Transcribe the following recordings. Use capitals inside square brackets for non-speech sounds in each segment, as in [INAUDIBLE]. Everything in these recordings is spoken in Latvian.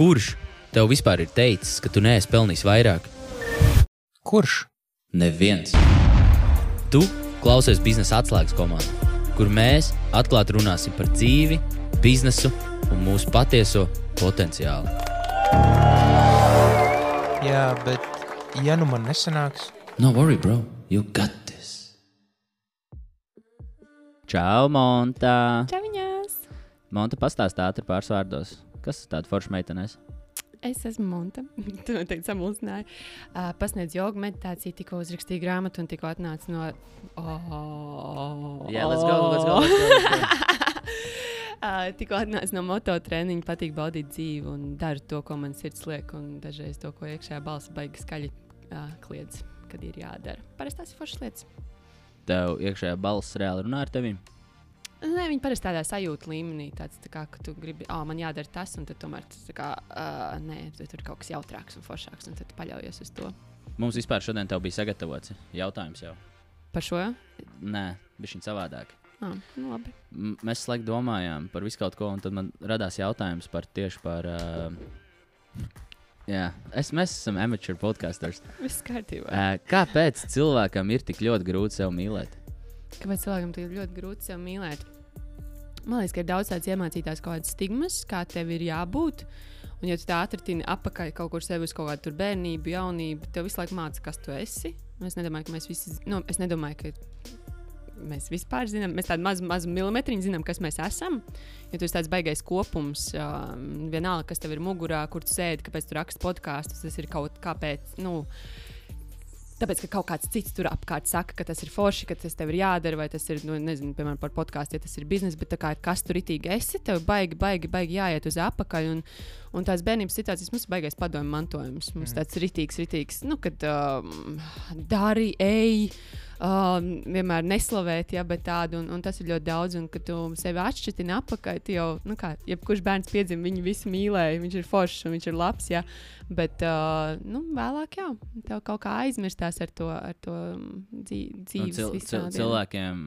Kurš tev vispār ir teicis, ka tu neesi pelnījis vairāk? Kurš? Neviens. Tu klausies biznesa atslēgas komandā, kur mēs atklāti runāsim par dzīvi, biznesu un mūsu patieso potenciālu. Jā, bet ja nu man nesanāks, No worry, bro. You got this. Čau, Monta. Čaviņās! Monta pastāstā ātri pāris vārdos. Kas ir tāda forša meitenēs? Es esmu Monta. [LAUGHS] Tu teici, samulsināji. Uh, pasniedz jogu meditāciju, tikko uzrakstīju grāmatu un tikko atnācu no. Oh, Jā, let's go, let's go, let's go, let's go. [LAUGHS] Uh, tikko atnācu no mototreniņa, patīk baudīt dzīvi un daru to, ko man sirds liek. Un dažreiz to, ko iekšējā balss baigas skaļi uh, kliedz, kad ir jādara. Parasti tās ir foršas lietas. Tev iekšējā balss reāli runā ar tevi. Nē, viņi parasti tādā sajūta līmenī, tāds, tā kā, ka tu gribi, ah, oh, man jādara tas, un tad tomēr tas kā, uh, nē, tu, tur ir kaut kas jautrāks un foršāks, un tad paļaujies uz to. Mums vispār šodien bija sagatavots jautājums jau. Par šo? Nē, bija viņa savādāk. Ah, nu labi. M mēs laikam domājām par visu kaut ko, un tad man radās jautājums par tieši par. Uh, jā, es, mēs esam amateur podkasters. Viss kārtībā. Uh, kāpēc cilvēkam ir tik ļoti grūti sev mīlēt? Kāpēc cilvēkam ir ļoti grūti sevi mīlēt? Man liekas, ka ir daudz tādas iemācītās kaut kādas stigmas, kā tev ir jābūt. Un, ja tu tā atradini apakaļ kaut kur sevi uz kaut kādu bērnību, jaunību, tev visu laiku mācās, kas tu esi. Un es nedomāju, ka mēs visi, nu, es nedomāju, ka mēs vispār zinām, mēs tādu mazu, mazu milimetriņu zinām, kas mēs esam. Ja tu esi tāds baisais kopums, uh, vienalga, kas tev ir mugurā, kur tu sēdi, kāpēc tu raksti podkāstus, tas ir kaut kāpēc. Nu, Tāpēc, ka kaut kāds cits tur apkārt saka, ka tas ir forši, ka tas tev ir jādara, vai tas ir, nu, nezinu, piemēram, par podkāstu, ja tas ir biznesa, bet kā, kas tur itīgi esi, tev baigi, baigi, baigi jāiet uz apakaļ. Un, un tās bērnības situācijas mums ir baigais padomju mantojums. Mums mm. tāds ritīgs, ritīgs, nu, kad um, dari, ej. Um, vienmēr neslavēt, ja, bet tādu, un, un tas ir ļoti daudz. Un, kad tu sevi atšķirti apakaļ, tu jau, nu, kā, jebkurš bērns piedzima, viņu visi mīlēja, viņš ir foršs un viņš ir labs. Ja. Bet uh, nu, vēlāk, jā, tev kaut kā aizmirstās ar to, ar to dzīvi. Nu, cil, cil, cilvēkiem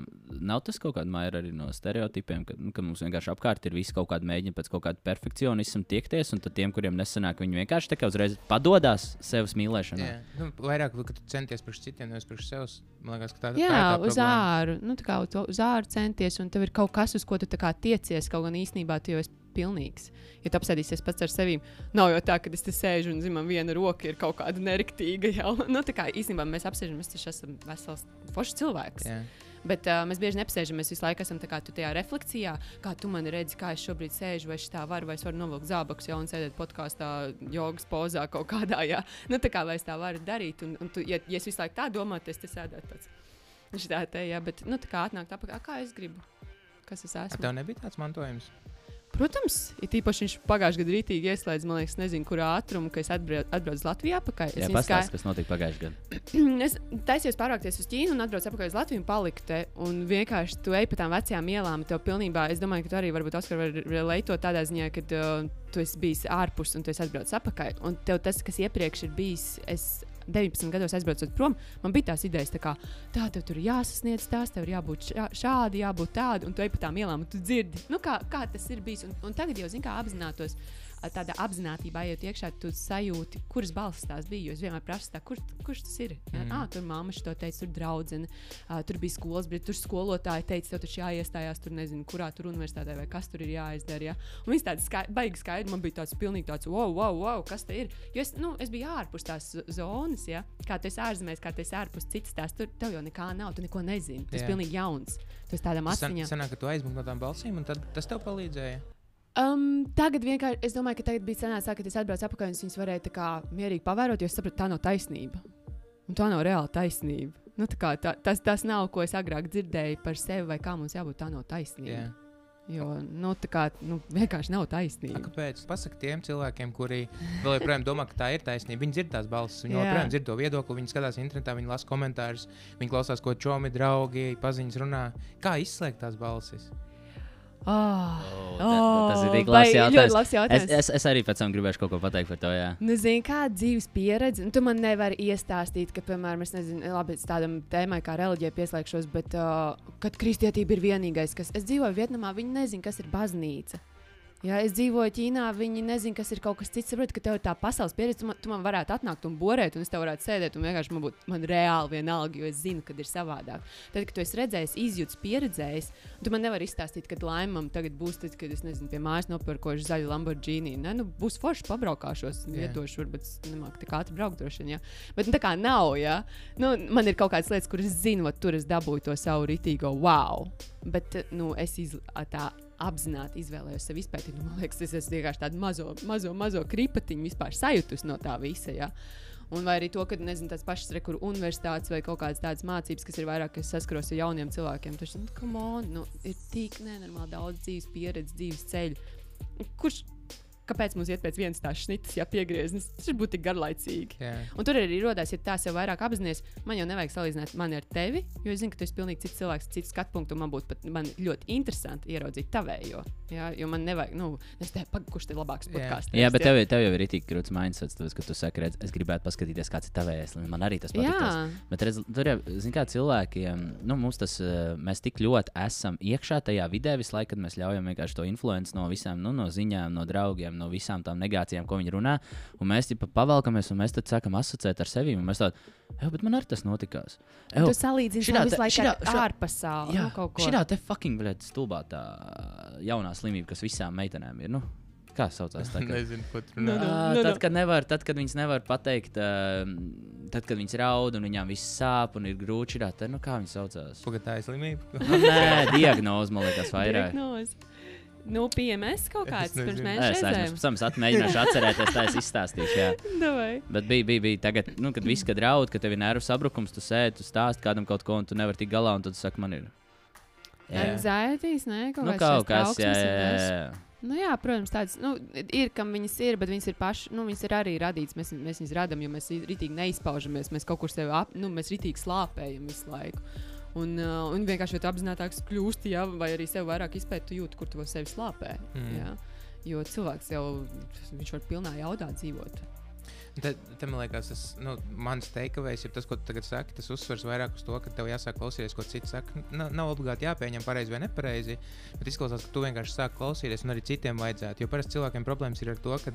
nav tas kaut kāda maira arī no stereotipiem, ka, nu, ka mums vienkārši apkārt ir visi kaut kādi mēģinājumi pēc kaut kāda perfekcionisma tiekties, un tad tiem, kuriem nesanāk, viņi vienkārši tā kā uzreiz padodas sevis mīlēšanai. Jā, nu, vairāk, ka tu centies priekš citiem, nevis priekš sevis. Man liekas, ka tā, jā, tā ir. uz problēma. āru. Nu, tā kā uz āru centies, un tev ir kaut kas, uz ko tu tiecies, kaut gan īstenībā tu jau esi pilnīgs. Ja tu apsēdīsies pats ar sevi, nav jau tā, ka es te sēžu un zinu, man viena roka ir kaut kāda nerektīga. [LAUGHS] Jau. Nu, tā kā īstenībā mēs apsēžamies, tas esam vesels, foršs cilvēks. Jā. Bet uh, mēs bieži neapsēžamies, visu laiku esam kā tajā refleksijā, kā tu man redzi, kā es šobrīd sēžu, vai tā varu, vai es varu novilkt zābakus, jau un sēdēt podkāstā, jogas pozā kaut kādā. Jā. Nu, tā kā vai es tā varu darīt, un, un tu, ja, ja es visu laiku tā domāju, tad es te sēdētu tāds. Tā te, jā, bet nu, tā kā atnāk tā, kā es gribu. Kas es Ar esmu? tev nebija tāds mantojums? Protams, ir tīpaši viņš pagājušajā gadā rītīgi ieslēdz, man liekas, nezinu, kurā ātrumā, ka es atbraucu atbrauc uz Latviju atpakaļ. Es Jā, viņu pastāsti, kas notika pagājušajā gadā. [CLEARS THROAT] es taisījos pārvākties uz Ķīnu un atbraucu atpakaļ uz Latviju un paliku te. Un vienkārši tu ej pa tām vecajām ielām, tev pilnībā, es domāju, ka tu arī varbūt Oskar var relētot tādā ziņā, ka uh, tu esi bijis ārpus un tu esi atbraucis atpakaļ. Un tev tas, kas iepriekš ir bijis, es 19 gados aizbraucot prom, man bija tās idejas, tā kā tā, tev tur jāsasniedz tās, tev ir jābūt šā, šādi, jābūt tādi, un tu ej pa tām ielām, un tu dzirdi, nu, kā, kā tas ir bijis. Un, un tagad jau, zini, kā apzinātos. Ā, Tāda apziņā, ejot iekšā, tu sajūti, kuras balss tās bija. Jo es vienmēr prasu, tā, kur, kurš tas ir. Mhm. Mm. Ah, tur māma to teica, tur draudzene, uh, tur bija skolas, bet tur skolotāji teica, tev taču jāiestājās, tur nezinu, kurā tur universitātē vai kas tur ir jāizdara. Ja? Un viss tāds skai baigi skaidrs, man bija tāds pilnīgi tāds, wow, wow, wow kas tas ir. Jo es, nu, es biju ārpus tās zonas, ja? kā tu esi ārzemēs, kā tu esi ārpus citas tās, tur tev jau nekā nav, tu neko nezini. Tas ir Jā. pilnīgi jauns. Esi tādām San, atziņām. sanāk, ka tu aizmuki no tām balsīm, un tad, tas tev palīdzēja. Um, tagad vienkārši es domāju, ka tagad bija sanāca, tā, ka es atbraucu atpakaļ un viņas varēju tā kā mierīgi pavērot, jo es sapratu, tā nav taisnība. Un tā nav reāla taisnība. Nu, tā kā, tā, tas, tas nav, ko es agrāk dzirdēju par sevi, vai kā mums jābūt. Tā nav taisnība. Jā. Jo nu, tā kā, nu, vienkārši nav A, taisnība. Kāpēc? Pasaka tiem cilvēkiem, kuri vēl joprojām domā, ka tā ir taisnība. Viņi dzird tās balsis, viņi Jā. joprojām dzird to viedokli, viņi skatās internetā, viņi lasa komentārus, viņi klausās, ko čomi, draugi, paziņas runā. Kā izslēgt tās balsis? Oh, Oh, ta- tas ir tik labs jautājums. labs Es, jautājums. es, es arī pēc tam gribēšu kaut ko pateikt par to. Jā. Nu, zini, kāda dzīves pieredze. Nu, tu man nevari iestāstīt, ka, piemēram, es nezinu, labi, es tādam tēmai kā reliģija pieslēgšos, bet uh, kad kristietība ir vienīgais, kas. Es dzīvoju Vietnamā, viņi nezina, kas ir baznīca. Jā, es dzīvoju Ķīnā, viņi nezina, kas ir kaut kas cits. Saprot, ka tev ir tā pasaules pieredze, tu man, tu man varētu atnākt un borēt, un es te varētu sēdēt, un vienkārši man būtu man reāli vienalga, jo es zinu, kad ir savādāk. Tad, kad tu esi redzējis, izjūts, pieredzējis, tu man nevari izstāstīt, kad laimam tagad būs tas, kad es nezinu, pie mājas nopirkošu zaļu Lamborghini. Ne, nu, būs forši pabraukāšos, vietošu, varbūt es nemāku tik ātri braukt droši vien. Jā. Bet nu, tā kā nav, jā. Nu, man ir kaut kādas lietas, kuras zinu, tur es dabūju to savu ritīgo wow. Bet nu, es iz, tā apzināti izvēlējos sev izpētīt. Nu, man liekas, es esmu vienkārši tādu mazo, mazo, mazo kripatiņu vispār sajūtus no tā visa. Jā. Un vai arī to, ka nezinu, tās pašas rekur universitātes vai kaut kādas tādas mācības, kas ir vairāk, saskaros ar jauniem cilvēkiem. Tas nu, on, nu, ir tik nenormāli daudz dzīves pieredzes, dzīves ceļu. Kurš, kāpēc mums iet pēc vienas tās šnitas, ja piegrieznis? Tas būtu tik garlaicīgi. Jā. Un tur arī rodās, ja tā sev vairāk apzināties, man jau nevajag salīdzināt mani ar tevi, jo es zinu, ka tu esi pilnīgi cits cilvēks, cits skatu punkts, un man būtu pat man ļoti interesanti ieraudzīt tavējo. Jā, jo man nevajag, nu, es te pagaidi, kurš te labāks podkāsts. Jā, bet tev, tev jau ir tik grūts mindsets, tas, ka tu saki, redz, es gribētu paskatīties, kāds ir tavējs. un Man arī tas patīk. Jā, Bet redz, tur jau, zin kā cilvēkiem, nu, mums tas, eh, mēs tik ļoti esam iekšā tajā vidē visu laiku, kad mēs ļaujam vienkārši to influenci no visām, nu, no ziņām, no draugiem, no visām tām negācijām, ko viņi runā. Un mēs tikai pavalkamies, un mēs tad sākam asociēt ar sevi. un Mēs tādu, ej, bet man arī tas notikās. un tu salīdzini šitā to visu te- laiku šitā- ar šitā- ārpasauli. Jā, nu, kaut ko. šī tā fucking blēd, stulbā tā jaunā slimība, kas visām meitenēm ir. Nu, kā saucās tā? [LAUGHS] ka- Nezinu, ko tur Nu, runā. nu. Ā, tad, kad nevar, tad, kad viņas nevar pateikt, uh, tad, kad viņas raud un viņām viss sāp un ir grūti, tā, nu, kā viņas saucās. Pagadā ir slimība. Nu, Nē, diagnoze man liekas vairāk. Diagnoze. Nu, PMS kaut Es kāds pirms nezinu. Es mēneša. pēc tam atmēģināšu atcerēties, tā es izstāstīšu. Jā. [LAUGHS] Davai. Bet bija, bija, bija tagad, nu, kad viss, kad raud, kad tev ir nervu sabrukums, tu sēdi, tu stāsti kādam kaut ko, un tu nevari tikt galā, un tad tu saki, man ir. Jā. Anxietīs, nē, kaut Nu, kaut kas, jā. Nu, jā, protams, tādas nu, ir, kam viņas ir, bet viņas ir pašas, nu, viņas ir arī radītas. Mēs, mēs viņas radām, jo mēs rītīgi neizpaužamies. Mēs kaut kur sevi ap, nu, mēs rītīgi slāpējam visu laiku. Un, uh, un vienkārši, jo apzinātāks kļūsti, jā, vai arī sev vairāk izpēti, tu jūti, kur tu sevi slāpē. Mm. Jā. Jo cilvēks jau var pilnā jaudā dzīvot. Tad, tad man liekas, tas nu, mans teikavējs ir tas, ko tu tagad saki. Tas uzsvers vairāk uz to, ka tev jāsāk klausīties, ko cits saka. Nav, nav obligāti jāpieņem pareizi vai nepareizi, bet izklausās, ka tu vienkārši sāk klausīties, un arī citiem vajadzētu. Jo parasti cilvēkiem problēmas ir ar to, ka,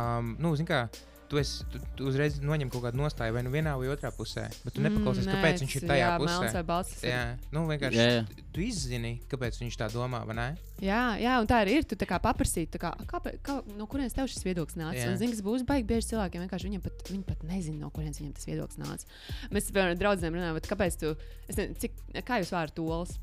um, nu, zini, kā. Tu, esi, tu, tu uzreiz noņem kaut kādu nostāju vai nu vienā vai otrā pusē, bet tu nepaklausies, mm, kāpēc viņš ir tajā jā, pusē. ir- Jā, nu vienkārši Jā, jā, tu izzini, kāpēc viņš tā domā, vai ne? Jā, jā, un tā arī ir. Tu tā kā paprasīji, tā kā, kāpēc, kā, no kurienes tev šis viedoklis nāca. Un zini, kas būs baigi bieži cilvēkiem, vienkārši viņiem pat, viņi pat nezina, no kurienes viņiem tas viedoklis nāca. Mēs ar draugiem runājam, "Bet kāpēc tu, es nezinu, cik, kā jūs vārdu tols?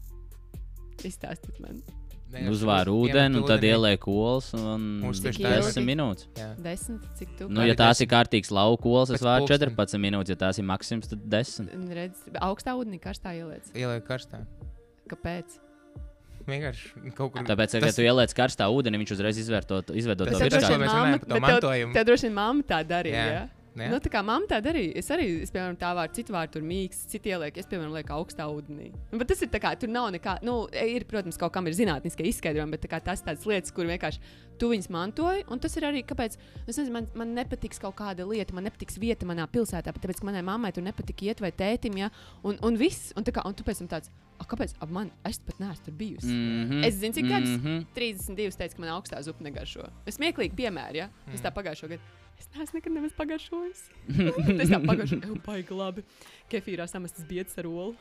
Izstāstiet man. Uzvāra ūdeni, un tad ieliek olas un Uztver tā. 10 minūtes. Jā. Desmit, cik tu? Nu, ja tās ir kārtīgs lauka olas, es vāru pulksten. 14 minūtes, ja tās ir maksimums, tad 10. Un Redz, augstā ūdenī karstā ieliec. Ieliek karstā. Kāpēc? Vienkārši kaut kur. Tāpēc, ja Tas- tu ieliec karstā ūdenī, viņš uzreiz izvērto izveido Tas to ir tas, ko virsmu. mēs runājam par to mantojumu. Tev droši vien mamma tā darīja. Jā. Jā. Jā. Nu, tā kā mamma tā darīja, es arī, es, piemēram, tā vārdu, citu vārdu tur mīkstu, citu ielieku, es, piemēram, lieku augstā ūdenī. Nu, bet tas ir tā kā, tur nav nekā, nu, ir, protams, kaut kam ir zinātniskie izskaidrojumi, bet tā kā tas tādas lietas, kur vienkārši tu viņus mantoji, un tas ir arī, kāpēc, es nezinu, man, man nepatiks kaut kāda lieta, man nepatiks vieta manā pilsētā, bet tāpēc, ka manai mammai tur nepatika iet vai tētim, ja, un, un viss, un tā kā, un tu pēc tam tāds, ah, kāpēc, ap man, es pat neesmu tur bijusi. Mm -hmm. Es zinu, cik gadus. Mm -hmm. 32 teica, ka man augstā zupa negaršo. Es smieklīgi piemēru, ja es tā pagājušo gadu. Es neesmu nekad nemaz pagaršojis. [LAUGHS] es tā pagājušo gadu, baigi labi. Kefīrā samestas biedrs ar olu.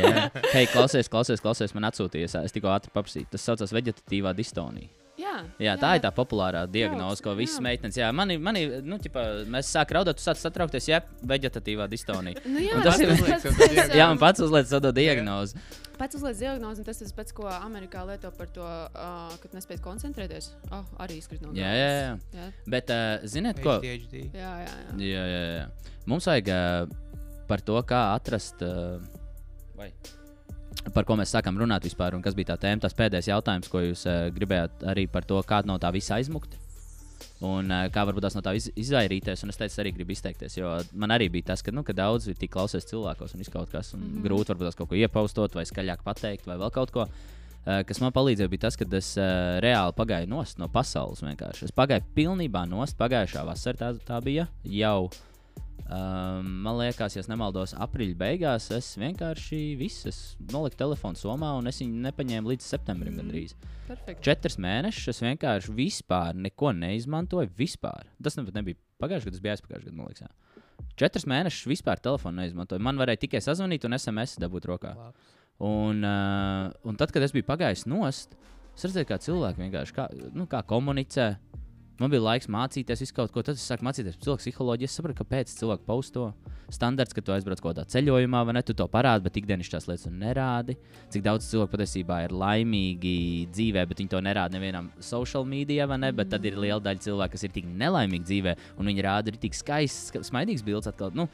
Jā, hei, klausies, klausies, klausies, man atsūtījies. Es tikko ātri paprasīju. Tas saucās vegetatīvā distonija. Jā, Jā, tā ir tā populārā diagnoze, ko jā. visas meitenes. Jā, mani, mani nu, ķipa, mēs sākām raudāt, tu sāc satraukties, jā, vegetatīvā distonija. Nu, jā, Un tas ir- [LAUGHS] tas, Jā, man pats uzliek to diagnozi. Pats uzliek diagnozi, un tas ir tas pats, ko Amerikā lieto par to, uh, kad nespēj koncentrēties. Oh, arī izkrīt no Jā, jā, jā. jā. Bet, uh, ziniet, ko? ADHD. Jā, jā, jā. Jā, jā, jā. Mums vajag uh, par to, kā atrast. Uh, vai? Par ko mēs sākām runāt vispār, un kas bija tā tēma, tas pēdējais jautājums, ko jūs uh, gribējāt arī par to, kā no tā visa aizmukt. Un uh, kā varbūt tās no tā iz, izvairīties, un es teicu, arī gribu izteikties, jo man arī bija tas, ka, nu, ka daudz ir tik klausies cilvēkos un izkaut kas, un mm. -hmm. grūti varbūt tās kaut ko iepaustot, vai skaļāk pateikt, vai vēl kaut ko. Uh, kas man palīdzēja, bija tas, ka es uh, reāli pagāju nost no pasaules. Vienkārši. Es pagāju pilnībā nost pagājušā vasarā, tā, tā bija jau. Um, man liekas, ja es nemaldos, aprīļa beigās es vienkārši visas noliku telefonu somā un es viņu nepaņēmu līdz septembrim Mm. gandrīz. Perfekti. Četrus mēnešus es vienkārši vispār neko neizmantoju. Vispār. Tas ne, nebija pagājušajā gadā, tas bija aizpagājušajā gadā, man liekas. Jā. Četrus mēnešus vispār telefonu neizmantoju. Man varēja tikai sazvanīt un SMS dabūt rokā. Labs. Un, uh, un tad, kad es biju pagājis nost, es redzēju, kā cilvēki vienkārši kā, nu, kā komunicē. Man bija laiks mācīties visu kaut ko. Tad es sāku mācīties cilvēku psiholoģiju. Es sapratu, kāpēc cilvēki pausto. Standarts, ka tu aizbrauc kaut kādā ceļojumā, vai ne? Tu to parādi, bet ikdienas tās lietas nerādi. Cik daudz cilvēku patiesībā ir laimīgi dzīvē, bet viņi to nerāda nevienam social media, vai ne? Bet tad ir liela daļa cilvēku, kas ir tik nelaimīgi dzīvē, un viņi rāda arī tik skaistas, ska- smaidīgas bildes. Atkal. Nu,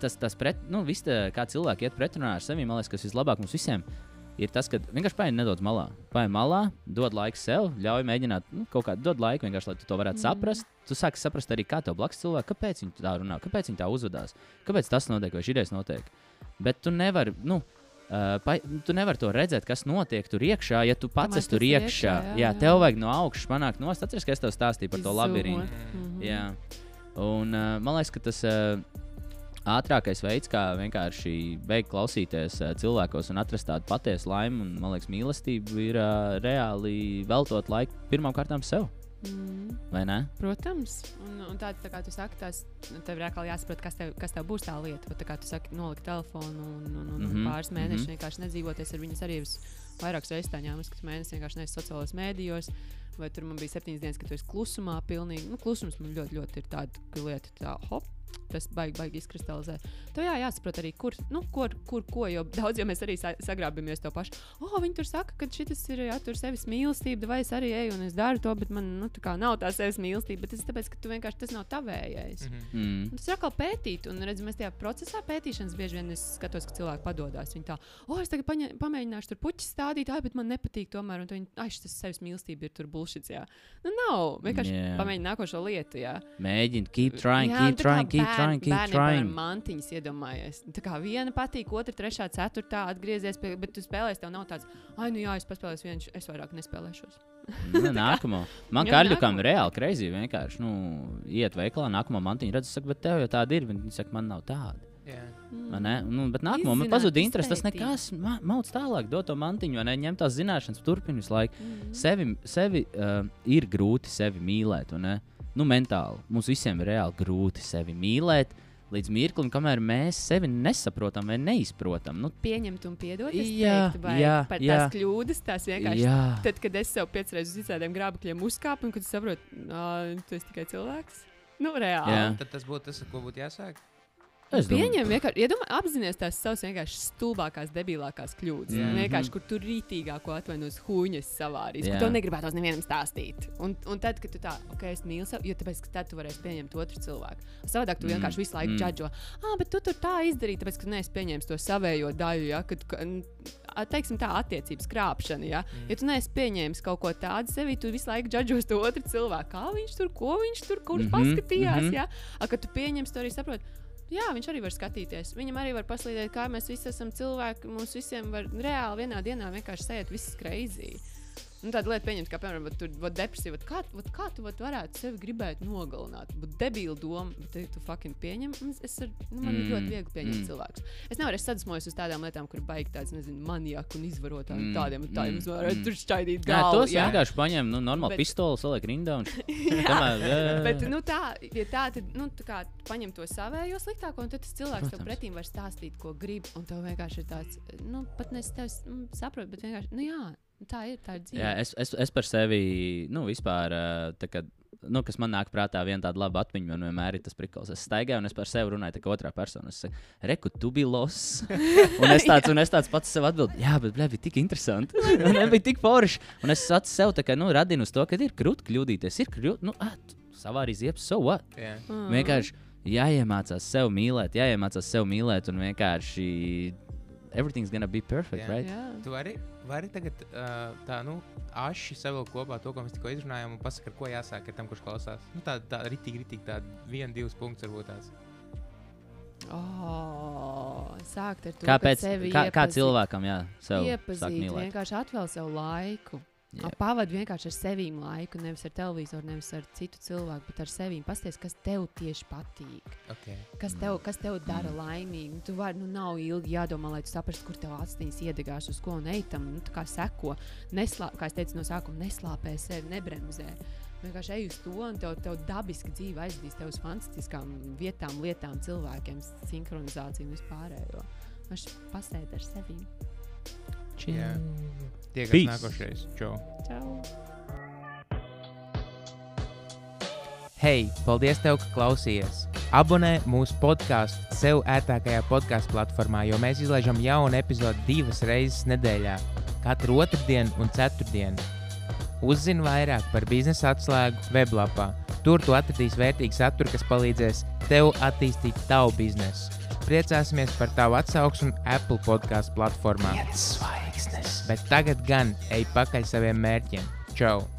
tas, tas pret, nu, viss, kā cilvēki iet pretrunā ar sevi, man liekas, kas vislabāk mums visiem. Ir tas, ka vienkārši paņem nedaudz malā. Paņem malā, dod laiku sev, ļauj mēģināt nu, kaut kādu dod laiku, vienkārši, lai tu to varētu mm. saprast. Tu sāki saprast arī, kā tev blakus cilvēki, kāpēc viņi tā runā, kāpēc viņi tā uzvedās, kāpēc tas notiek vai šī notiek. Bet tu nevari, nu, Uh, pa, tu nevari to redzēt, kas notiek tur iekšā, ja tu pats esi tur ir iekšā. iekšā, Jā, jā, jā, tev vajag no augšas panākt nost. Atceries, ka es tev stāstīju par to labirintu. Mhm. Jā. Un uh, man liekas, ka tas uh, ātrākais veids, kā vienkārši beigt klausīties uh, cilvēkos un atrast tādu patiesu laimi un, man liekas, mīlestību, ir uh, reāli veltot laiku pirmām kārtām sev. Mhm. Vai ne? Protams, un, un tā, tā kā tu saki, tas tev ir jāsaprot, kas tev, kas tev būs tā lieta. Bet, tā kā tu saki, nolikt telefonu un, un, un, mm Mhm, -hmm. pāris mēnešus mm. -hmm. vienkārši nedzīvoties ar viņas arī uz vairākas reizes tā ņēmus, ka tu mēnesi vienkārši neesi sociālajos mēdījos. Vai tur man bija septiņas dienas, kad tu esi klusumā, pilnīgi. Nu, klusums man ļoti, ļoti ir tāda lieta, tā hop, tas baigi, baigi izkristalizē. Tev jā, jāsaprot arī, kur, nu, kur, kur ko, jo daudz jau mēs arī sa sagrābjamies to pašu. Oh, viņi tur saka, ka šis ir, jā, tur sevis mīlestība, vai es arī eju un es daru to, bet man, nu, tā kā nav tā sevis mīlestība, bet tas ir tāpēc, ka tu vienkārši tas nav tavējais. Mm Mhm. -hmm. Mm. Un Tas ir atkal pētīt, un redz, mēs tajā procesā pētīšanas bieži vien es skatos, ka cilvēki padodas. Viņi tā, oh, es tagad paņē, pamēģināšu tur puķis stādīt, ai, bet man nepatīk tomēr. Un tad viņi, ai, šis sevis mīlestība ir tur bullshit. Jā, nu, nav. Vienkārši yeah. pamēģini nākošo lietu. Jā, Mēģini, keep trying, Jā, keep trying, keep bērni- trying, keep bērniem, trying. Mantiņas iedomājies. Tā kā viena patīk, otra, trešā, ceturtā atgriezies, pie, bet tu spēlēsi, tev nav tāds, ah, nu jā, es paspēlēšu vienu, es vairāk nespēlēšos. [LAUGHS] Nu, nākamo. Man kaļķukam nākamo. reāli kreizī vienkārši nu, iet veikalā, nākamo mantiņu redzu, saka, bet tev jau tāda ir. Viņi saka, man nav tāda. Jā. vai Ne? Nu, bet nākamā man pazuda interesi. Tas nekas ma mauc tālāk, dod to mantiņu, vai ne? Ņem tās zināšanas, turpina visu laiku. Mm. Sevi, sevi uh, ir grūti sevi mīlēt, vai ne? Nu, mentāli. Mums visiem ir reāli grūti sevi mīlēt. Līdz mirklim, kamēr mēs sevi nesaprotam vai neizprotam. Nu, Pieņemt un piedot. Jā, teiktu, vai jā, par jā. tās kļūdas, tās vienkārši. jā, Tad, kad es sev piecas reizes uz visādiem grābekļiem uzkāpu, un kad es saprotu, ka tu esi tikai cilvēks. Nu, reāli. Jā. Tad tas būtu tas, ar ko būtu jāsāk. Es domāju, Pieņem, vienkārši iedomā, apzināties tās savas vienkārši stulbākās, debilākās kļūdas. Yeah. Vienkārši, Mhm. kur tur rītīgāko atvainojas huņas savārīs, Jā. kur to negribētos nevienam stāstīt. Un, un tad, kad tu tā, ok, es mīlu sevi, jo tāpēc, ka tad tu varēsi pieņemt otru cilvēku. Savādāk tu Mm, vienkārši visu laiku mm. džadžo. Ah, bet tu tur tā izdarīji, tāpēc, ka tu neesi pieņēmis to savējo daļu, ja, kad, teiksim, tā attiecības krāpšana. Ja, Mm. ja tu neesi pieņēmis kaut ko tādu sevi, tu visu laiku džadžos to otru cilvēku. Kā viņš tur, ko viņš tur, kurš mm -hmm, paskatījās. Mm -hmm. ja? A, kad tu pieņemsi to arī saproti. Jā, viņš arī var skatīties. Viņam arī var paslīdēt, kā mēs visi esam cilvēki. Mums visiem var reāli vienā dienā vienkārši sēžot viss kreizī. Nu, tāda lieta, pieņemt, kā piemēram, vat tur vat depresija. Vat Kā, vat kā tu vat varētu sevi gribēt nogalināt? Būt debīla doma, bet te tu fucking pieņem. Es ar, nu, man mm. ir Mm, ļoti viegli pieņemt mm. mm. cilvēkus. Es nevaru es sadusmojos uz tādām lietām, kur baigi tāds, nezinu, maniaki un izvarotāji. Mm, Mm. Tādiem un tādiem. mm, varu mm. tur šķaidīt Jā, galvu. tos vienkārši paņem, nu, normāli Bet- pistoli, saliek rindā un [LAUGHS] Jā. Tomēr, jā, jā, jā. Bet, nu, tā, ja tā, tad, nu, tā kā paņem to savējo sliktāko, un tad tas cilvēks tev Protams. pretīm var stāstīt, ko grib, un tev vienkārši ir tāds, nu, pat nes tev mm, saprot, bet vienkārši, nu, jā, tā ir, tā ir dzīve. Jā, es, es, es par sevi, nu, vispār, tā kā, nu, kas man nāk prātā, viena tāda laba atmiņa, man vienmēr ir tas prikals. Es staigāju un es par sevi runāju, tā kā otrā persona. Es saku, reku, tu biji los. [LAUGHS] un, es tāds, un es tāds pats sev atbildēju, jā, bet, blē, bija tik interesanti. [LAUGHS] un nebija tik forši. Un es pats sev tā kā, nu, radinu uz to, ka ir grūti kļūdīties. Ir grūti, nu, ah, savā arī ziepes, so what? Jā. Mm. Vienkārši jāiemācās sev mīlēt, jāiemācās sev mīlēt, un vienkārši everything's gonna be perfect, Jā. right? Jā. Tu vari, vari tagad uh, tā, nu, aši savilkt kopā to, ko mēs tikko izrunājām, un pasakāt, ar ko jāsāk ar tam, kurš klausās. Nu, tā, tā ritīgi, ritīgi, tā viena, divas punkts varbūt tās. Oh, sākt ar to, Kāpēc? Kā, kā iepazīt- cilvēkam, jā, sev Iepazīt, vienkārši atvēl sev laiku. Pavadi vienkārši ar sevi laiku, nevis ar televizoru, nevis ar citu cilvēku, bet ar sevi. Pasties, kas tev tieši patīk. Okay. Kas tev, kas tev dara laimīgu? Tu vari, nu, nav ilgi jādomā, lai tu saprastu, kur tev astiņas iedegās, uz ko un eitam. Nu, tā kā seko, neslā, kā es teicu no sākuma, neslāpē sevi, nebremzē. Vienkārši ej uz to, un tev, tev dabiski dzīve aizdīs tev uz fantastiskām vietām, lietām, cilvēkiem, sinhronizāciju un vispārējo. Viņš pasēd ar sevi. Jā. Tiekamies Peace. nākošais. Čau! Čau! Hei, paldies, tev, ka klausījies! Abonē mūsu podkāstu sev ērtākajā podkāstu platformā, jo mēs izlaižam jaunu epizodi divas reizes nedēļā, katru otrdienu un ceturtdienu. Uzzini vairāk par biznesa atslēgu weblapā. Tur tu atradīsi vērtīgu saturu, kas palīdzēs tev attīstīt tavu biznesu. Priecāsimies par tavu atsauksmi Apple podkāstu platformā. Bet tagad gan ej pakaļ saviem mērķiem. Čau!